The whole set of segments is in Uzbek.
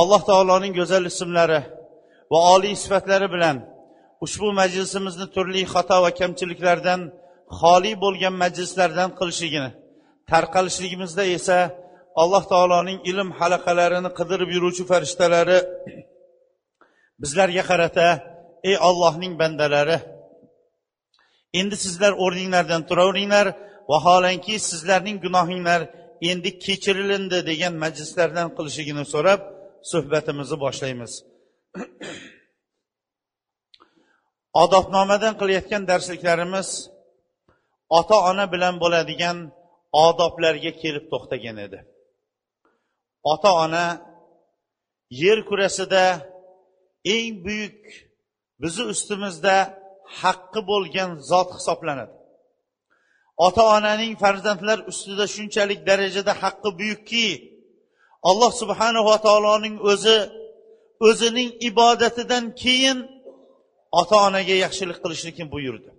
alloh taoloning go'zal ismlari va oliy sifatlari bilan ushbu majlisimizni turli xato va kamchiliklardan xoli bo'lgan majlislardan qilishligini tarqalishligimizda esa alloh taoloning ilm halaqalarini qidirib yuruvchi farishtalari bizlarga qarata ey ollohning bandalari endi sizlar o'rninglardan turaveringlar vaholanki sizlarning gunohinglar endi kechirilindi degan majlislardan qilishligini so'rab suhbatimizni boshlaymiz. Odobnomadan qilayotgan darsliklarimiz ota ona bilan bo'ladigan odoblarga kelib to'xtagan edi. Ota ona yer kurasida eng buyuk bizni ustimizda haqqi bo'lgan zot hisoblanadi. Ota onaning farzandlar ustida shunchalik darajada haqqi buyukki alloh subhanava taoloning o'zi o'zining ibodatidan keyin ota onaga yaxshilik qilishlikni buyurdi?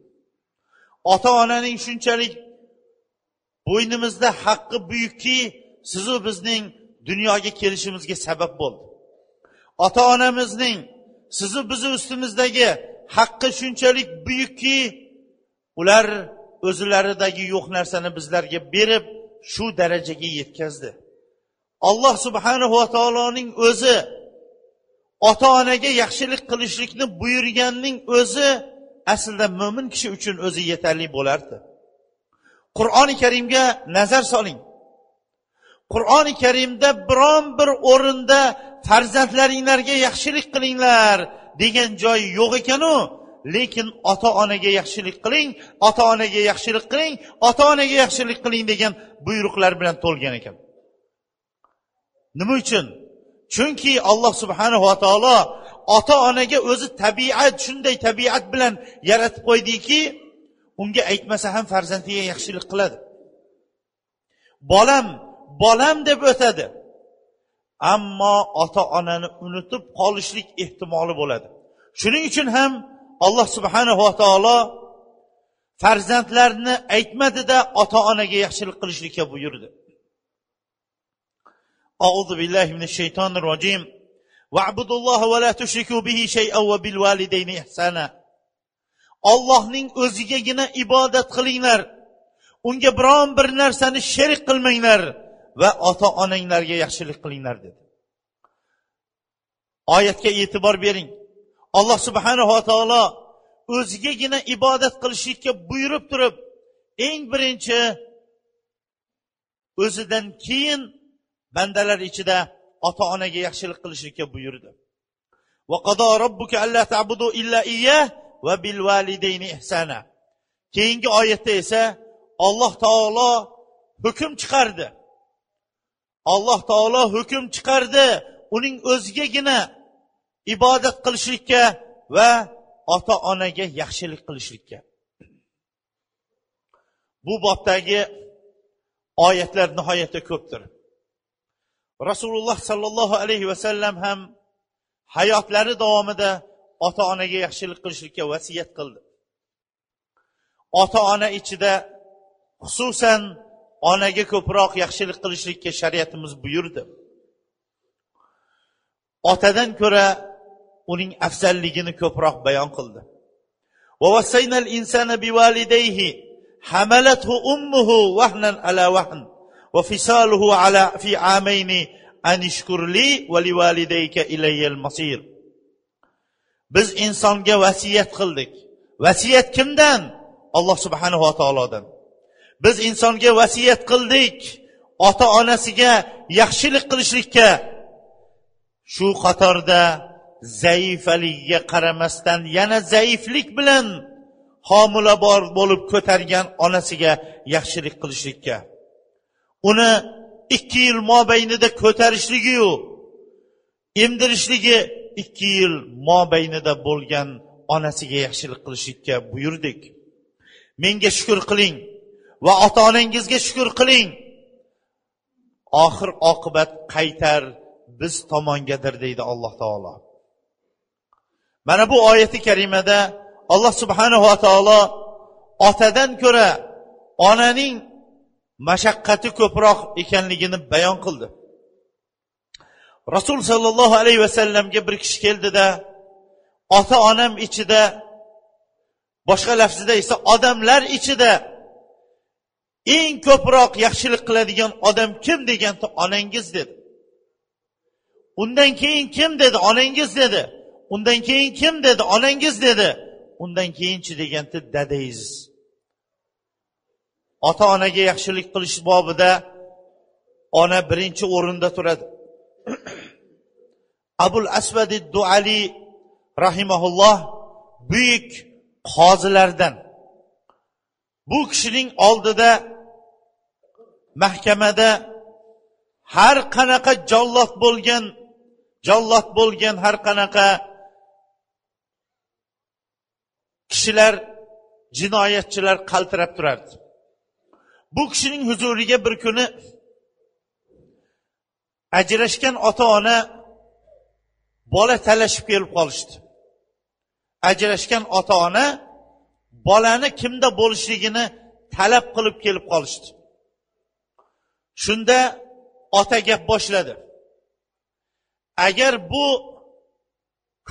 Ota onaning shunchalik bo'ynimizda haqqi buyukki sizu bizning dunyoga kelishimizga sabab bo'ldi. Ota onamizning sizu bizni ustimizdagi haqqi shunchalik buyukki ular o'zlaridagi yo'q narsani bizlarga berib shu darajaga yetkazdi. Alloh subhanahu va taoloning o'zi ota onaga yaxshilik qilishlikni buyurganning o'zi aslida mo'min kishi uchun o'zi yetarli bo'lardi. Qur'oni karimga nazar soling. Qur'oni karimda biron bir o'rinda farzandlaringlarga yaxshilik qilinglar degan joyi yo'q ekanu lekin ota onaga yaxshilik qiling ota onaga yaxshilik qiling ota onaga yaxshilik qiling degan buyruqlar bilan to'lgan ekan. Nima uchun? Chunki alloh subhanahu va taolo ota onaga o'zi tabiat shunday tabiat bilan yaratib qo'ydiki unga aytmasa ham farzandiga yaxshilik qiladi. Bolam bolam deb o'tadi. Ammo ota onani unutib qolishlik ehtimoli bo'ladi. Shuning uchun ham alloh subhanahu va taolo farzandlarni aytmadida ota onaga yaxshilik qilishlikka buyurdi. أعوذ بالله من الشيطان الرجيم واعبدوا الله ولا تشركوا به شيئا وبالوالدين إحسانا ollohning o'zigagina ibodat qilinglar unga biron bir narsani sherik qilmanglar va ota onanglarga yaxshilik qilinglar dedi oyatga e'tibor bering alloh subhanava taolo o'zigagina ibodat qilishlikka buyurib turib eng birinchi o'zidan keyin bandalar ichida ota onaga yaxshilik qilishlikka buyurdi. Va bil validayni ihsana. Keyingi oyatda esa alloh taolo hukm chiqardi. Alloh taolo hukm chiqardi uning o'zigagina ibodat qilishlikka va ota onaga yaxshilik qilishlikka. Bu bobdagi oyatlar nihoyatda ko'pdir. rasululloh sollallohu alayhi vasallam ham hayotlari davomida ota onaga yaxshilik qilishlikka vasiyat qildi ota ona ichida xususan onaga ko'proq yaxshilik qilishlikka shariatimiz buyurdi otadan ko'ra uning afzalligini ko'proq bayon qildi حملته أمه وهنا على وهن va fisaluhu ala fi amayni anishkurli va livalidayka ilayyal masir biz insonga vasiyat qildik. Vasiyat kimdan? Alloh subhanahu va taolodan biz insonga vasiyat qildik. Ota onasiga yaxshilik qilishlikka. Shu qatorda zaifaligiga qaramasdan yana zaiflik bilan homila bor bo'lib ko'targan onasiga yaxshilik qilishlikka. Uni ikki yil mobaynida ko'tarishligiyu emdirishligi ikki yil mobaynida bo'lgan onasiga yaxshilik qilishlikka buyurdik. Menga shukur qiling va ota onangizga shukur qiling. Oxir oqibat qaytar biz tomongadir deydi alloh taolo. Mana bu oyati karimada alloh subhanava taolo otadan ko'ra onaning mashaqqati ko'proq ekanligini bayon qildi. Rasul sollallohu alayhi vasallamga bir kishi keldida ota onam ichida boshqa lafzida esa odamlar ichida eng ko'proq yaxshilik qiladigan odam kim deganda onangiz dedi. Undan keyin kim dedi onangiz dedi. Undan keyin kim dedi onangiz dedi. Undan keyinchi deganda dadangiz ota onaga yaxshilik qilish bobida ona birinchi o'rinda turadi. Abul asvadi duali rahimaulloh buyuk qozilardan. Bu kishining oldida mahkamada har qanaqa jollot bo'lgan jollot bo'lgan har qanaqa kishilar jinoyatchilar qaltirab turardi. Bu kishining huzuriga bir kuni ajrashgan ota ona bola talashib kelib qolishdi. Ajrashgan ota ona bolani kimda bo'lishligini talab qilib kelib qolishdi. Shunda ota gap boshladi. Agar bu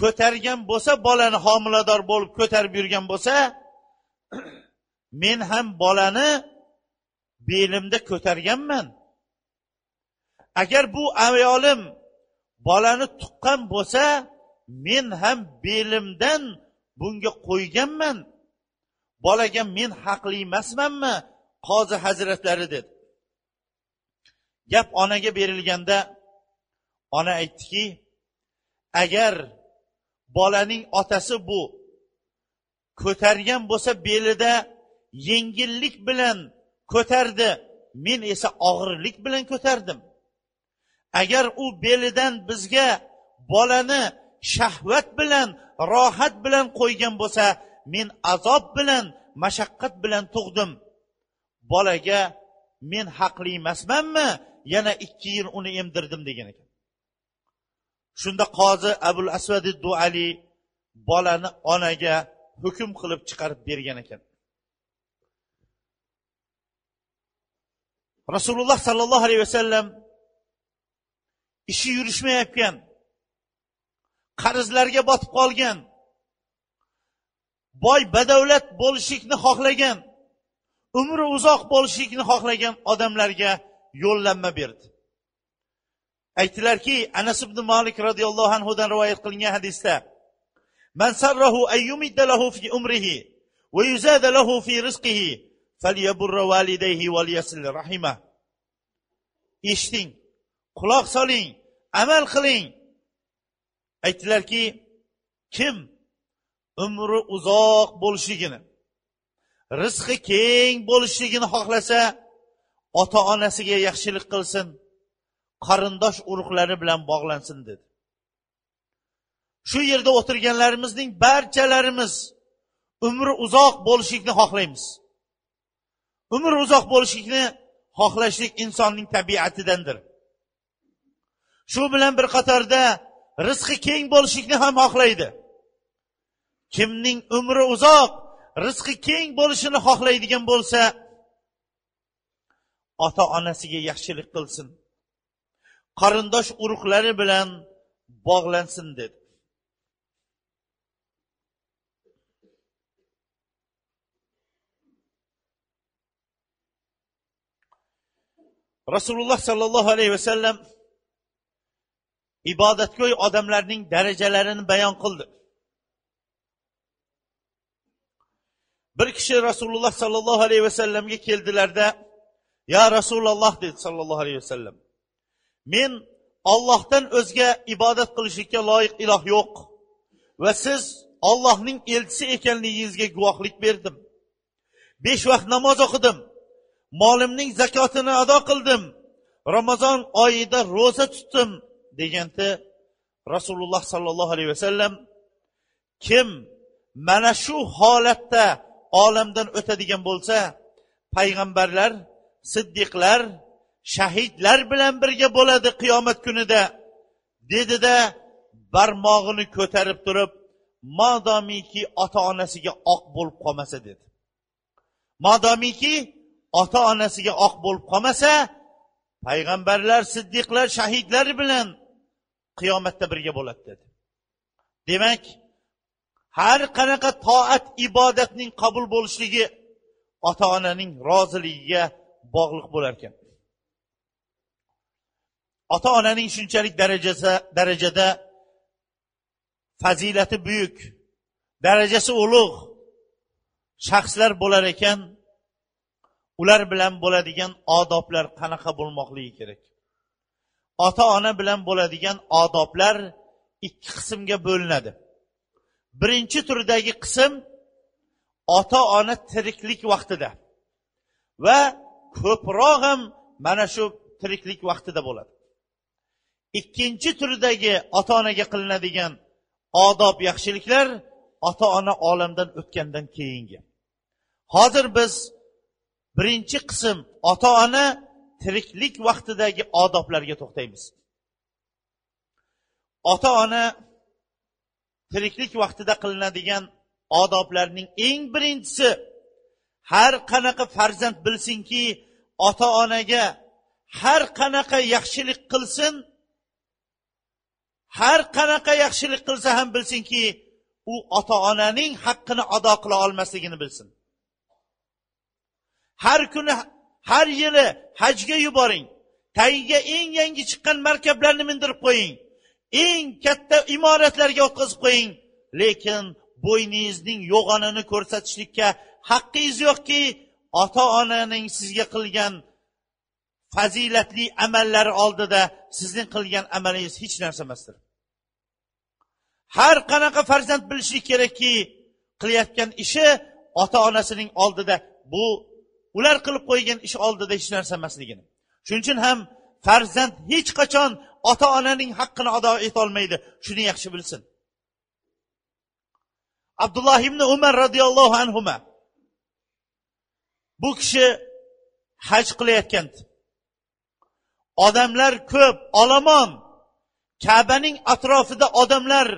ko'targan bo'lsa bolani homilador bo'lib ko'tarib yurgan bo'lsa men ham bolani belimda ko'targanman. Agar bu ayolim bolani tuqqan bo'lsa men ham belimdan bunga qo'yganman. Bolaga men haqli emasmanmi qozi hazratlari dedi. Gap onaga berilganda ona aytdiki agar bolaning otasi bu ko'targan bo'lsa belida yengillik bilan ko'tardi. Men esa og'irlik bilan ko'tardim. Agar u belidan bizga bolani shahvat bilan rohat bilan qo'ygan bo'lsa men azob bilan mashaqqat bilan tug'dim. Bolaga men haqli emasmanmi? Yana ikki yil uni emdirdim degan ekan. Shunda qozi abul asvadi duali bolani onaga hukm qilib chiqarib bergan ekan. Rasululloh sollallohu alayhi vasallam ishi yurishmayotgan qarzlarga botib qolgan boy badavlat bo'lishlikni xohlagan umri uzoq bo'lishlikni xohlagan odamlarga yo'llanma berdi. Aytdilarki anas ibn molik roziyallohu anhudan rivoyat qilingan hadisda man sarrahu ayyumidda lahu fi umrihi va yuzada lahu fi rizqihi falyaburra validayhi va rahima eshiting quloq soling amal qiling aytdilarki kim umri uzoq bo'lishligini rizqi keng bo'lishligini xohlasa ota onasiga yaxshilik qilsin qarindosh urug'lari bilan bog'lansin dedi shu yerda o'tirganlarimizning barchalarimiz umri uzoq bo'lishlikni xohlaymiz umr uzoq bo'lishlikni xohlashlik insonning tabiatidandir. Shu bilan bir qatorda rizqi keng bo'lishlikni ham xohlaydi. Kimning umri uzoq rizqi keng bo'lishini xohlaydigan bo'lsa ota onasiga yaxshilik qilsin. Qarindosh urug'lari bilan bog'lansin dedi. Rasululloh sollallohu alayhi vasallam ibodatgo'y odamlarning darajalarini bayon qildi. Bir kishi rasululloh sollallohu alayhi vasallamga keldilarda yo rasululloh dedi sollallohu alayhi vasallam men ollohdan o'zga ibodat qilishlikka loyiq iloh yo'q va siz ollohning elchisi ekanligingizga guvohlik berdim. Besh vaqt namoz o'qidim. Molimning zakotini ado qildim. Ramazon oyida ro'za tutdim deganda rasululloh sollallohu alayhi vasallam. Kim mana shu holatda olamdan o'tadigan bo'lsa payg'ambarlar siddiqlar shahidlar bilan birga bo'ladi qiyomat kunida dedida barmog'ini ko'tarib turib modomiki ota onasiga oq bo'lib qolmasa dedi. Modomiki ota onasiga oq bo'lib qolmasa payg'ambarlar siddiqlar shahidlar bilan qiyomatda birga bo'ladi dedi. Demak har qanaqa toat ibodatning qabul bo'lishligi ota onaning roziligiga bog'liq bo'lar ekan. Ota onaning shunchalik darajasi darajada fazilati buyuk darajasi ulug' shaxslar bo'lar ekan ular bilan bo'ladigan odoblar qanaqa bo'lmoqligi kerak? Ota ona bilan bo'ladigan odoblar ikki qismga bo'linadi. Birinchi turdagi qism ota ona tiriklik vaqtida va ko'proq ham mana shu tiriklik vaqtida bo'ladi. Ikkinchi turdagi ota onaga qilinadigan odob yaxshiliklar ota ona olamdan o'tgandan keyingi. Hozir biz birinchi qism ota ona tiriklik vaqtidagi odoblarga to'xtaymiz. Ota ona tiriklik vaqtida qilinadigan odoblarning eng birinchisi har qanaqa farzand bilsinki ota onaga har qanaqa yaxshilik qilsin har qanaqa yaxshilik qilsa ham bilsinki u ota onaning haqqini ado qila olmasligini bilsin. Har kuni har yili hajga yuboring. Tagiga eng yangi chiqqan markablarni mindirib qo'ying. Eng katta imoratlarga o'tkazib qo'ying. Lekin bo'yningizning yo'g'onini ko'rsatishlikka haqqingiz yo'qki ota onaning sizga qilgan fazilatli amallari oldida sizning qilgan amalingiz hech narsa emasdir. Har qanaqa farzand bilishi kerakki qilayotgan ishi ota onasining oldida. Bu ular qilib qo'ygan ish oldida hech narsa emasligini. Shuning uchun ham farzand hech qachon ota onaning haqqini ado etolmaydi. Shuni yaxshi bilsin. Abdulloh ibn umar roziyallohu anhu bu kishi haj qilayotgan odamlar ko'p olomon. Kabaning atrofida odamlar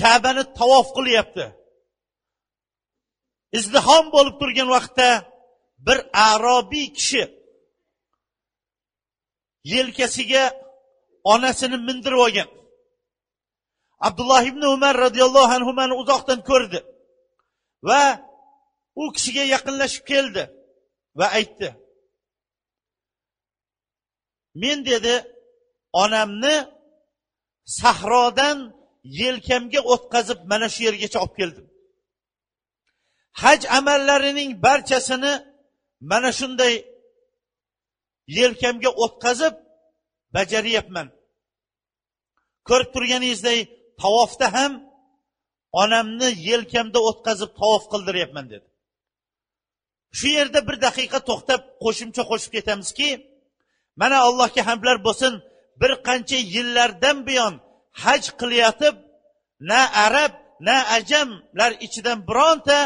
kabani tavof qilyapti. Izdihom bo'lib turgan vaqtda bir arobiy kishi yelkasiga onasini mindirib olgan. Abdulloh ibn umar roziyallohu anhuni uzoqdan ko'rdi va u kishiga yaqinlashib keldi va aytdi men dedi onamni sahrodan yelkamga o'tkazib mana shu yergacha olib keldim. Haj amallarining barchasini mana shunday yelkamga o'tkazib bajaryapman. Ko'rib turganingizdek tavofda ham onamni yelkamda o'tkazib tavof qildiryapman dedi. Shu yerda bir daqiqa to'xtab qo'shimcha qo'shib ketamizki mana allohga hamdlar bo'lsin bir qancha yillardan buyon haj qilayotib na arab na ajamlar ichidan bironta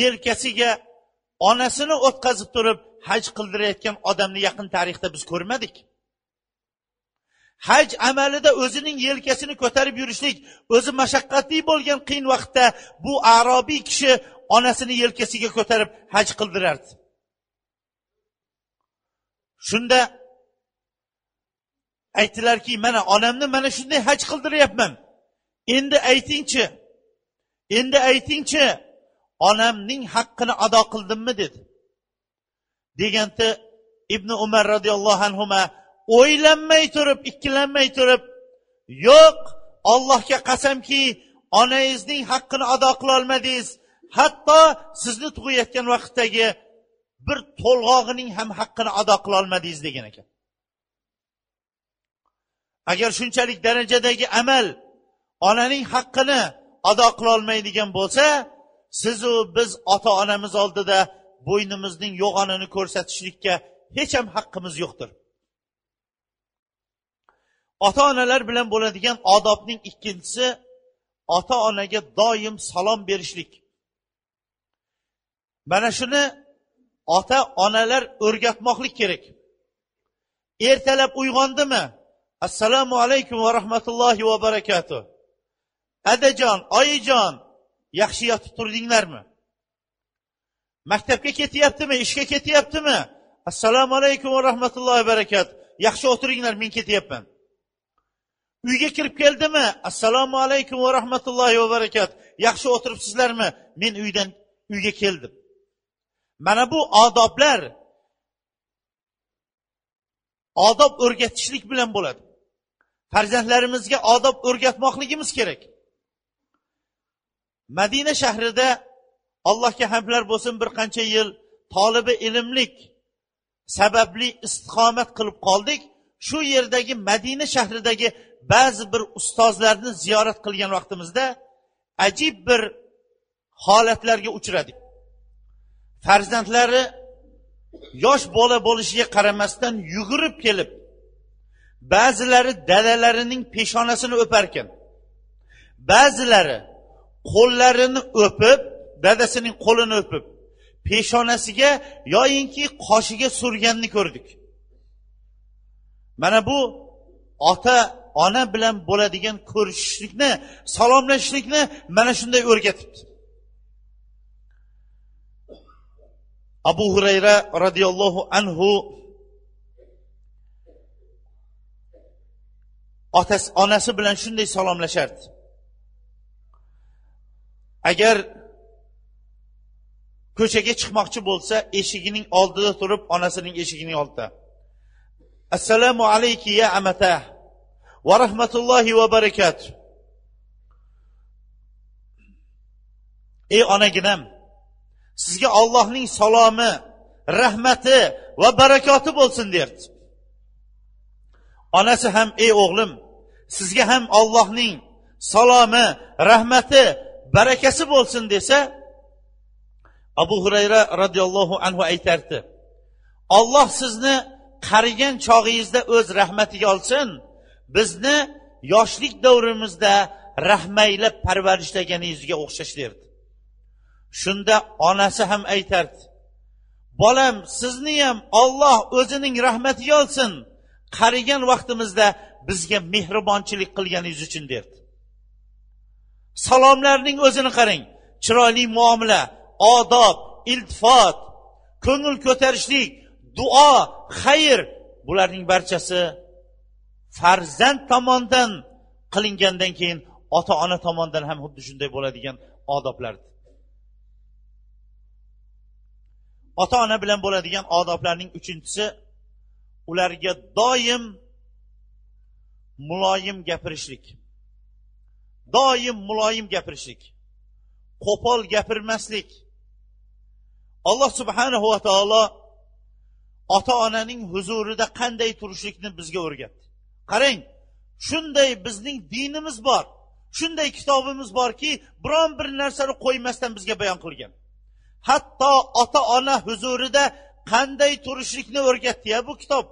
yelkasiga onasini o'tkazib turib haj qildirayotgan odamni yaqin tarixda biz ko'rmadik. Haj amalida o'zining yelkasini ko'tarib yurishlik o'zi mashaqqatli bo'lgan qiyin vaqtda bu arobiy kishi onasini yelkasiga ko'tarib haj qildirardi. Shunda aytdilarki mana onamni mana shunday haj qildiryapman. Endi aytingchi endi aytingchi onamning haqqini ado qildimmi dedi. Deganda ibn umar roziyallohu anhu o'ylanmay turib ikkilanmay turib yo'q ollohga qasamki onangizning haqqini ado qilolmadingiz hatto sizni tug'ayotgan vaqtdagi bir to'lg'og'ining ham haqqini ado qilolmadingiz degan ekan. Agar shunchalik darajadagi amal onaning haqqini ado qilolmaydigan bo'lsa sizu biz ota onamiz oldida bo'ynimizning yo'g'onini ko'rsatishlikka hech ham haqqimiz yo'qdir. Ota onalar bilan bo'ladigan odobning ikkinchisi ota onaga doim salom berishlik. Mana shuni ota onalar o'rgatmoqlik kerak. Ertalab uyg'ondimi? Assalomu alaykum va rahmatullohi va barakatuh. Adajon oyijon yaxshi yotib turdinglarmi? Maktabga ketyaptimi? Ishga ketyaptimi? Assalomu alaykum va rahmatullohi va barakatuh yaxshi o'tiringlar men ketyapman. Uyga kirib keldimi? Assalomu alaykum va rahmatullohi va barakat. Yaxshi o'tiribsizlarmi? Men uydan uyga keldim. Mana bu odoblar odob o'rgatishlik bilan bo'ladi. Farzandlarimizga odob o'rgatmoqligimiz kerak. Madina shahrida allohga hamdlar bo'lsin bir qancha yil tolibi ilmlik sababli istiqomat qilib qoldik. Shu yerdagi madina shahridagi ba'zi bir ustozlarni ziyorat qilgan vaqtimizda ajib bir holatlarga uchradik. Farzandlari yosh bola bo'lishiga qaramasdan yugurib kelib ba'zilari dadalarining peshonasini o'parkan ba'zilari qo'llarini o'pib dadasining qo'lini o'pib peshonasiga yoyinki qoshiga surganini ko'rdik. Mana bu ota ona bilan bo'ladigan ko'rishishlikni salomlashishlikni mana shunday o'rgatibdi. Abu hurayra roziyallohu anhu otasi onasi bilan shunday salomlashardi. Agar ko'chaga chiqmoqchi bo'lsa eshigining oldida turib onasining eshigining oldida. Assalomu alayki ya amata va rahmatullohi va barakatuh ey onaginam sizga ollohning salomi rahmati va barakoti bo'lsin derdi onasi ham ey o'g'lim sizga ham ollohning salomi rahmati barakasi bo'lsin desa abu hurayra roziyallohu anhu aytardi olloh sizni qarigan chog'ingizda o'z rahmatiga olsin bizni yoshlik davrimizda rahmaylab parvarishlaganingizga o'xshash derdi. Shunda onasi ham aytardi bolam sizni ham olloh o'zining rahmatiga olsin qarigan vaqtimizda bizga mehribonchilik qilganingiz uchun derdi. Salomlarning o'zini qarang. Chiroyli muomala odob iltifot ko'ngil ko'tarishlik duo xayr. Bularning barchasi farzand tomonidan qilingandan keyin ota ona tomonidan ham xuddi shunday bo'ladigan odoblardir ota ona bilan bo'ladigan odoblarning uchinchisi ularga doim muloyim gapirishlik. Doim muloyim gapirishlik qo'pol gapirmaslik. Alloh subhanahu va taolo ota onaning huzurida qanday turishlikni bizga o'rgatdi. Qarang shunday bizning dinimiz bor shunday kitobimiz borki biron bir narsani qo'ymasdan bizga bayon qilgan. Hatto ota ona huzurida qanday turishlikni o'rgatdiya bu kitob?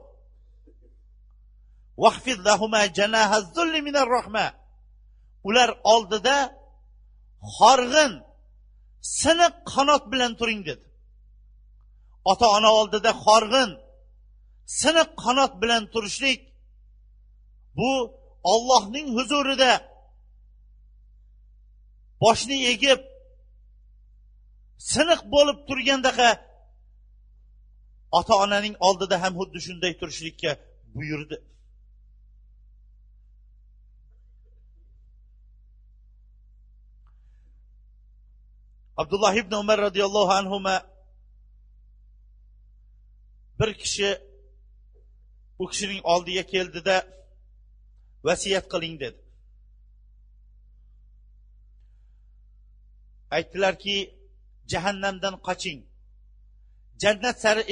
Ular oldida horg'in siniq qanot bilan turing dedi. Ota ona oldida horg'in siniq qanot bilan turishlik bu ollohning huzurida boshni egib siniq bo'lib turgandaqa ota onaning oldida ham xuddi shunday turishlikka buyurdi. Abdulloh ibn umar roziyallohu anhu bir kishi u kishining oldiga keldida vasiyat qiling dedi. Aytdilarki jahannamdan qoching. Jannat sari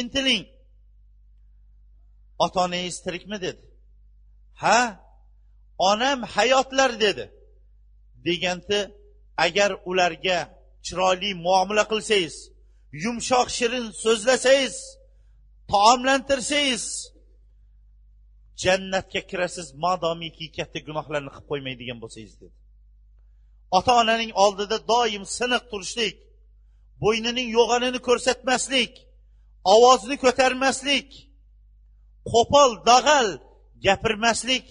intiling. Ota onangiz tirikmi dedi. Ha onam hayotlar dedi deganda agar ularga chiroyli muomala qilsangiz yumshoq shirin so'zlasangiz taomlantirsangiz jannatga kirasiz madomiki katta gunohlarni qilib qo'ymaydigan bo'lsangiz dedi. Ota onaning oldida doim siniq turishlik bo'ynining yo'g'onini ko'rsatmaslik ovozni ko'tarmaslik qo'pol dag'al gapirmaslik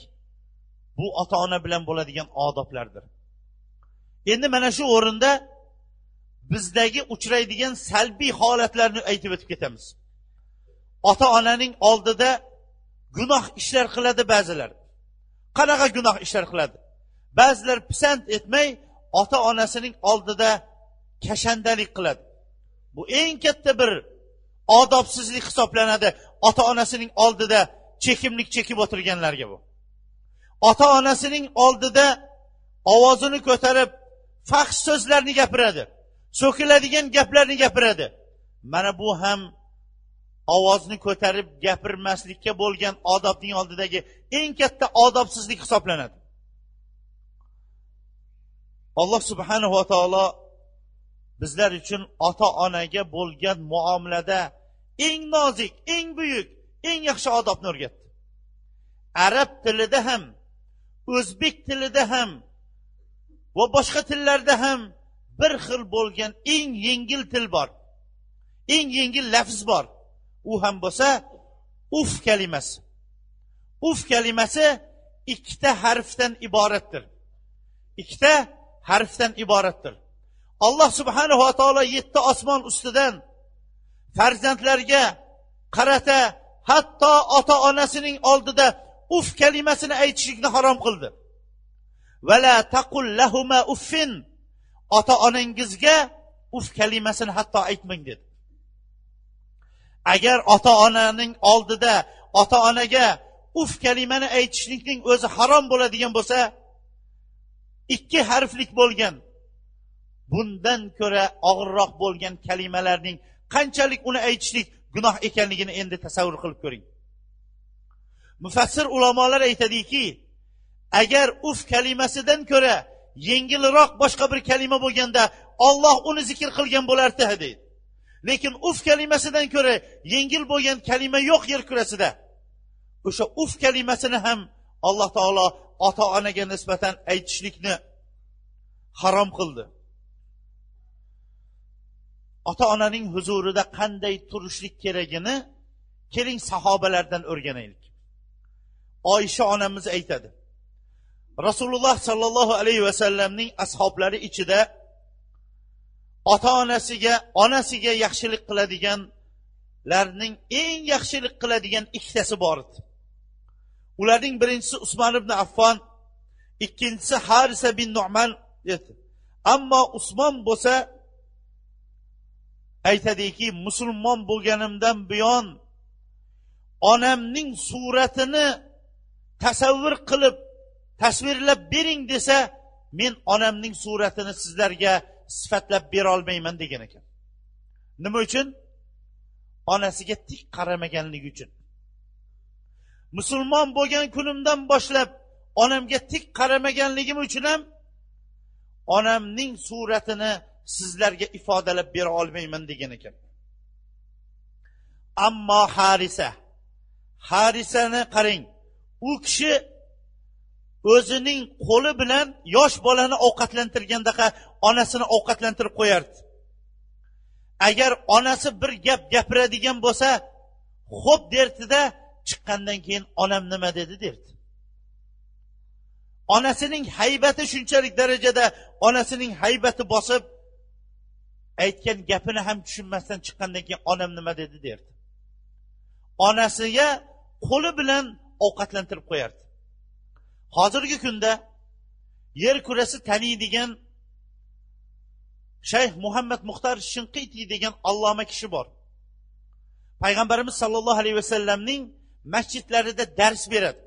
bu ota ona bilan bo'ladigan odoblardir. Endi mana shu o'rinda bizdagi uchraydigan salbiy holatlarni aytib o'tib ketamiz. Ota onaning oldida gunoh ishlar qiladi ba'zilar. Qanaqa gunoh ishlar qiladi? Ba'zilar pisand etmay ota onasining oldida kashandalik qiladi. Bu eng katta bir odobsizlik hisoblanadi ota onasining oldida chekimlik chekib o'tirganlarga bu. Ota onasining oldida ovozini ko'tarib faxsh so'zlarni gapiradi. So'kiladigan gaplarni gapiradi. Mana bu ham ovozni ko'tarib gapirmaslikka bo'lgan odobning oldidagi eng katta odobsizlik hisoblanadi. Alloh subhanava taolo bizlar uchun ota onaga bo'lgan muomalada eng nozik eng buyuk eng yaxshi odobni o'rgatdi. Arab tilida ham o'zbek tilida ham va boshqa tillarda ham bir xil bo'lgan eng yengil til bor. Eng yengil lafz bor. U ham bo'lsa uf kalimasi. Uf kalimasi ikkita harfdan iboratdir. Ikkita harfdan iboratdir. Alloh subhanava taolo yetti osmon ustidan farzandlarga qarata hatto ota onasining oldida uf kalimasini aytishlikni harom qildi. Vala taqul lahuma uffin. Ota onangizga uf kalimasini hatto aytmang dedi. Agar ota onaning oldida ota onaga uf kalimani aytishlikning o'zi harom bo'ladigan bo'lsa ikki harflik bo'lgan bundan ko'ra og'irroq bo'lgan kalimalarning qanchalik uni aytishlik gunoh ekanligini endi tasavvur qilib ko'ring. Mufassir ulamolar aytadiki agar uf kalimasidan ko'ra yengilroq boshqa bir kalima bo'lganda olloh uni zikr qilgan bo'lardi deydi. Lekin uf kalimasidan ko'ra yengil bo'lgan kalima yo'q yer kurasida. O'sha uf kalimasini ham alloh taolo ota onaga nisbatan aytishlikni harom qildi. Ota onaning huzurida qanday turishlik keragini keling sahobalardan o'rganaylik. Oysha onamiz aytadi. Rasululloh sollallohu alayhi vasallamning ashoblari ichida ota onasiga onasiga yaxshilik qiladiganlarning eng yaxshilik qiladigan ikkitasi bor edi. Ularning birinchisi usmon ibn affon ikkinchisi harisa bin numan edi. Ammo usmon bo'lsa aytadiki musulmon bo'lganimdan buyon onamning suratini tasavvur qilib tasvirlab bering desa men onamning suratini sizlarga sifatlab berolmayman degan ekan. Nima uchun? Onasiga tik qaramaganligi uchun. Musulmon bo'lgan kunimdan boshlab onamga tik qaramaganligim uchun ham onamning suratini sizlarga ifodalab bera olmayman degan ekan. Ammo harisa harisani qarang u kishi o'zining qo'li bilan yosh bolani ovqatlantirgandaqa onasini ovqatlantirib qo'yardi. Agar onasi bir gap gapiradigan bo'lsa xo'p derdida chiqqandan keyin onam nima dedi derdi. Onasining haybati shunchalik darajada onasining haybati bosib aytgan gapini ham tushunmasdan chiqqandan keyin onam nima dedi derdi. Onasiga qo'li bilan ovqatlantirib qo'yardi. Hozirgi kunda yer kurasi taniydigan shayx muhammad muxtar shinqiti degan alloma kishi bor. Payg'ambarimiz sollallohu alayhi vasallamning masjidlarida dars beradi.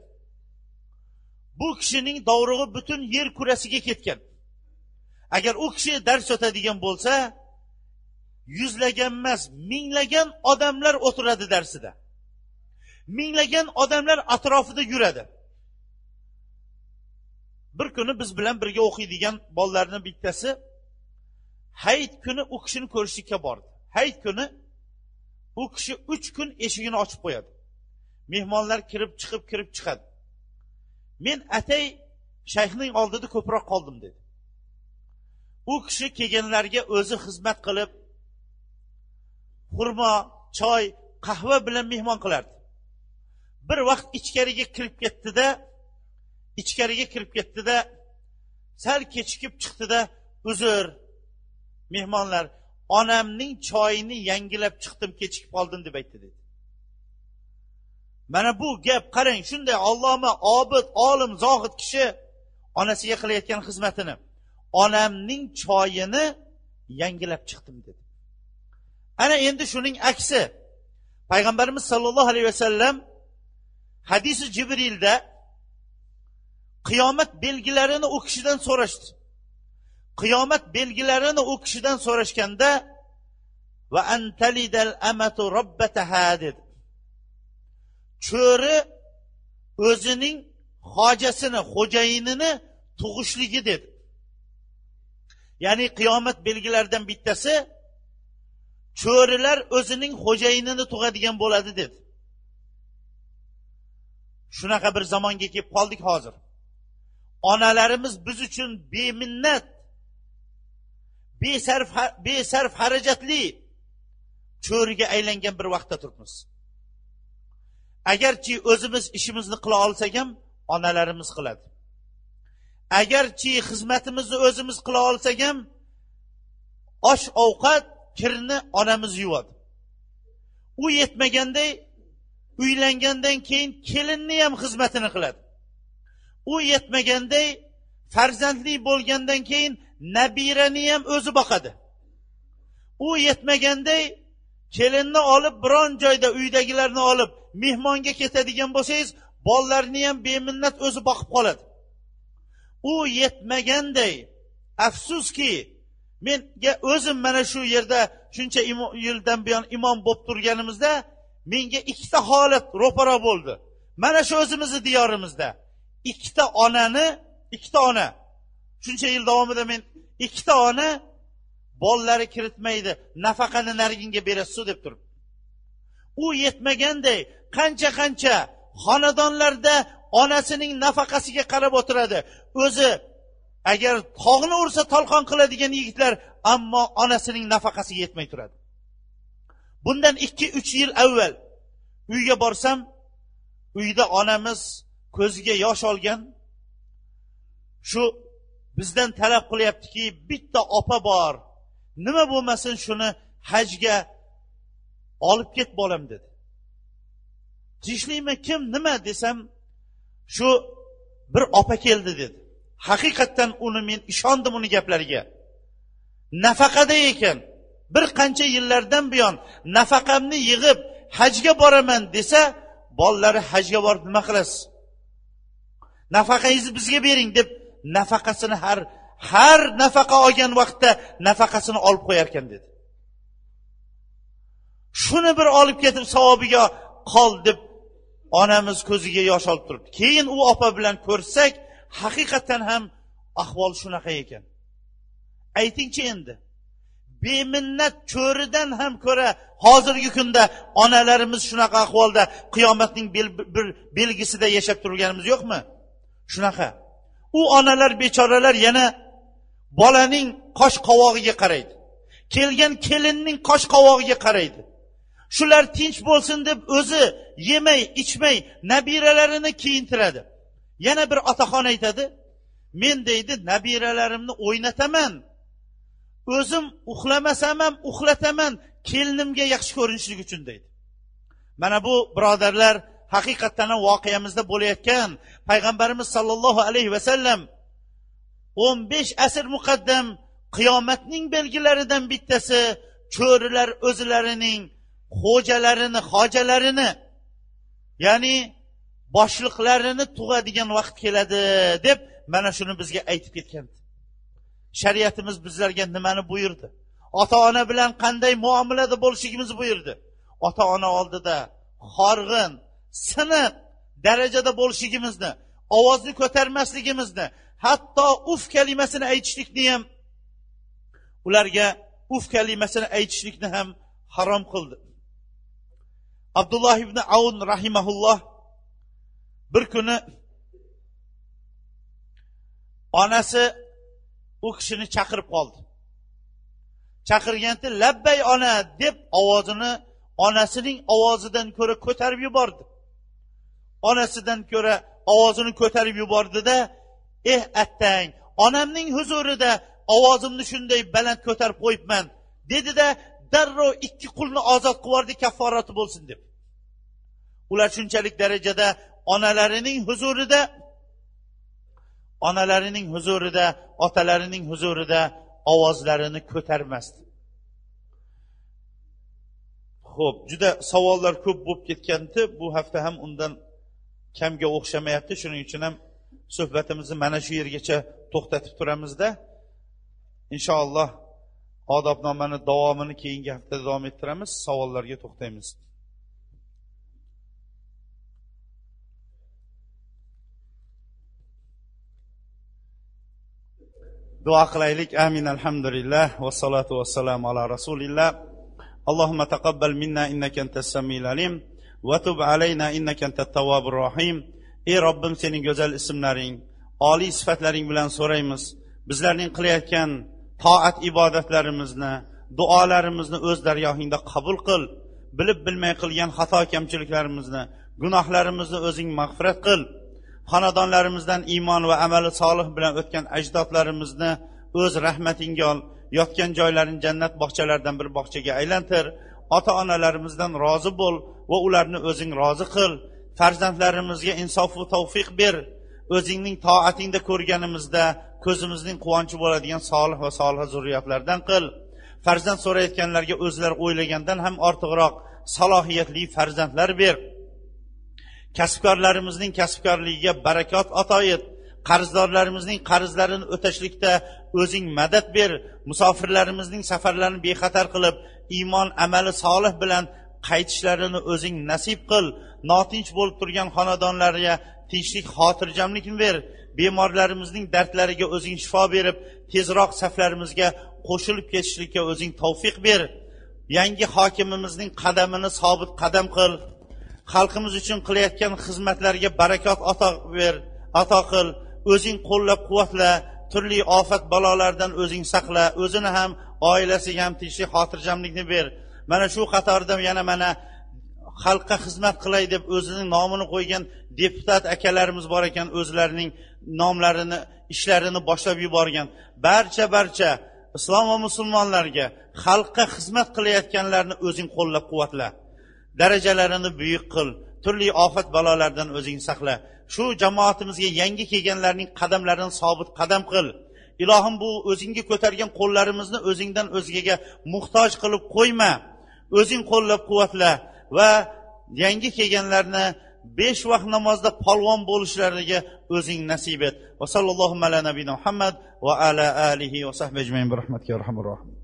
Bu kishining dovrug'i butun yer kurasiga ketgan. Agar u kishi dars o'tadigan bo'lsa yuzlagan emas minglagan odamlar o'tiradi darsida. Minglagan odamlar atrofida yuradi. Bir kuni biz bilan birga o'qiydigan bolalarni bittasi hayit kuni u kishini ko'rishlikka bordi. Hayit kuni u kishi uch kun eshigini ochib qo'yadi. Mehmonlar kirib chiqib kirib chiqadi. Men atay shayxning oldida ko'proq qoldim dedi. U kishi kelganlarga o'zi xizmat qilib xurmo choy qahva bilan mehmon qilardi. Bir vaqt ichkariga kirib ketdida ichkariga kirib ketdida sal kechikib chiqdida uzr mehmonlar onamning choyini yangilab chiqdim kechikib qoldim deb aytdi dedi. Mana bu gap qarang shunday alloma obid olim zohid kishi onasiga qilayotgan xizmatini onamning choyini yangilab chiqdim dedi. Ana endi shuning aksi. Payg'ambarimiz sollallohu alayhi vasallam hadisi jibrilda qiyomat belgilarini u kishidan so'rashdi. Qiyomat belgilarini u kishidan so'rashganda va antalidal amatu robbataha dedi. Cho'ri o'zining hojasini xo'jayinini tug'ishligi dedi. Ya'ni qiyomat belgilaridan bittasi cho'rilar o'zining xo'jayinini tug'adigan bo'ladi dedi. Shunaqa bir zamonga kelib qoldik hozir. Onalarimiz biz uchun beminnat besarf besarf xarajatli cho'riga aylangan bir vaqtda turibmiz. Agarchi o'zimiz ishimizni qila olsak ham onalarimiz qiladi. Agarchi xizmatimizni o'zimiz qila olsak ham osh ovqat kirni onamiz yuvadi. U yetmaganday uylangandan keyin kelinni ham xizmatini qiladi. U yetmaganday farzandli bo'lgandan keyin nabirani ham o'zi boqadi. U yetmaganday kelinni olib biron joyda uydagilarni olib mehmonga ketadigan bo'lsangiz bolalarni ham beminnat o'zi boqib qoladi. U yetmaganday afsuski menga o'zim mana shu yerda shuncha yildan buyon imom bo'lib turganimizda menga ikkita holat ro'para bo'ldi. Mana shu o'zimizni diyorimizda. Ikkita onani ikkita ona. Shuncha yil davomida men ikkita ona bolalari kiritmaydi nafaqani nariginga berasizu deb turib u yetmaganday qancha qancha xonadonlarda onasining nafaqasiga qarab o'tiradi. O'zi agar tog'ni ursa tolqon qiladigan yigitlar ammo onasining nafaqasiga yetmay turadi. Bundan ikki uch yil avval uyga borsam uyda onamiz ko'ziga yosh olgan shu bizdan talab qilyaptiki bitta opa bor. Nima bo'lmasin shuni hajga olib ket bolam dedi. Tinchlikmi kim nima desam shu bir opa keldi dedi. Haqiqatdan uni men ishondim uni gaplariga. Nafaqada ekan bir qancha yillardan buyon nafaqamni yig'ib hajga boraman desa bolalari hajga borib nima qilasiz? Nafaqangizni bizga bering deb nafaqasini har har nafaqa olgan vaqtda nafaqasini olib qo'yar ekan dedi. Shuni bir olib ketib savobiga qol deb onamiz ko'ziga yosh olib turibdi. Keyin u opa bilan ko'rsak haqiqatdan ham ahvol shunaqa ekan. Aytingchi endi beminnat cho'ridan ham ko'ra hozirgi kunda onalarimiz shunaqa ahvolda qiyomatning bir belgisida yashab turganimiz yo'qmi? Shunaqa. U onalar bechoralar yana bolaning qosh qovog'iga qaraydi. Kelgan kelinning qosh qovog'iga qaraydi. Shular tinch bo'lsin deb o'zi yemay ichmay nabiralarini kiyintiradi. Yana bir otaxon aytadi men deydi nabiralarimni o'ynataman. O'zim uxlamasam ham uxlataman kelinimga yaxshi ko'rinishlik uchun deydi. Mana bu birodarlar haqiqatdan ham voqeamizda bo'layotgan payg'ambarimiz sollallohu alayhi vasallam o'n besh asr muqaddam qiyomatning belgilaridan bittasi cho'rilar o'zlarining xo'jalarini hojalarini ya'ni boshliqlarini tug'adigan vaqt keladi deb mana shuni bizga aytib ketgan shariatimiz bizlarga nimani buyurdi? Ota ona bilan qanday muomalada bo'lishligimizni buyurdi. Ota ona oldida horg'in siniq darajada bo'lishligimizni ovozni ko'tarmasligimizni hatto uf kalimasini aytishlikni ham ularga uf kalimasini aytishlikni ham harom qildi. Abdulloh ibn avun rahimaulloh bir kuni onasi u kishini chaqirib qoldi. Chaqirganda labbay ona! deb ovozini onasining ovozidan ko'ra ko'tarib yubordi. Onasidan ko'ra ovozini ko'tarib yubordida eh attang onamning huzurida ovozimni shunday baland ko'tarib qo'yibman dedida darrov ikki qulni ozod qilib yubordi kafforati bo'lsin deb. Ular shunchalik darajada onalarining huzurida onalarining huzurida otalarining huzurida ovozlarini ko'tarmasdi. Ho'p juda savollar ko'p bo'lib ketgandi. Bu hafta ham undan kamga o'xshamayapti. Shuning uchun ham suhbatimizni mana shu yergacha to'xtatib turamizda inshaalloh odobnomani davomini keyingi haftada davom ettiramiz. Savollarga to'xtaymiz. Duo qilaylik. Amin. Alhamdulillah. Vassalotu vassalamu ala rasulillah. Allohumma taqabbal minna innaka antas samiul alim. innaka rohim. Ey robbim sening go'zal ismlaring oliy sifatlaring bilan so'raymiz. Bizlarning qilayotgan toat ibodatlarimizni duolarimizni o'z dargohingda qabul qil. Bilib bilmay qilgan xato kamchiliklarimizni gunohlarimizni o'zing mag'firat qil. Xonadonlarimizdan iymon va amali solih bilan o'tgan ajdodlarimizni o'z rahmatingga ol. Yotgan joylarini jannat bog'chalaridan bir bog'chaga aylantir. Ota onalarimizdan rozi bo'l. Va ularni o'zing rozi qil. Farzandlarimizga insofu tavfiq ber. O'zingning toatingda ko'rganimizda ko'zimizning quvonchi bo'ladigan solih va soliha zurriyatlardan qil. Farzand so'rayotganlarga o'zlari o'ylagandan ham ortiqroq salohiyatli farzandlar ber. Kasbkorlarimizning kasbkorligiga barakot ato et. Qarzdorlarimizning qarzlarini o'tashlikda o'zing madad ber. Musofirlarimizning safarlarini bexatar qilib iymon amali solih bilan qaytishlarini o'zing nasib qil notinch bo'lib turgan xonadonlarga tinchlik xotirjamlikni ber. Bemorlarimizning dardlariga o'zing shifo berib tezroq saflarimizga qo'shilib ketishlikka o'zing tavfiq ber. Yangi hokimimizning qadamini sobit qadam qil. Xalqimiz uchun qilayotgan xizmatlarga barakot ato ber ato qil. O'zing qo'llab quvvatla turli ofat balolardan o'zing saqla. O'zini ham oilasiga ham tinchlik xotirjamlikni ber. Mana shu qatorda yana mana xalqqa xizmat qilay deb o'zining nomini qo'ygan deputat akalarimiz bor ekan o'zlarining nomlarini ishlarini boshlab yuborgan. Barcha barcha islom va musulmonlarga xalqqa xizmat qilayotganlarni o'zing qo'llab quvvatla. Darajalarini buyuk qil turli ofat balolardan o'zing saqla. Shu jamoatimizga yangi kelganlarning qadamlarini sobit qadam qil. Ilohim bu o'zingga ko'targan qo'llarimizni o'zingdan o'zgaga muhtoj qilib qo'yma. O'zing qo'llab quvvatla va yangi kelganlarni besh vaqt namozda polvon bo'lishlariga o'zing nasib et. Va sallallohu ala nabiyina muhammad va ala alihi va sahbi ajmain bi rahmatika rohim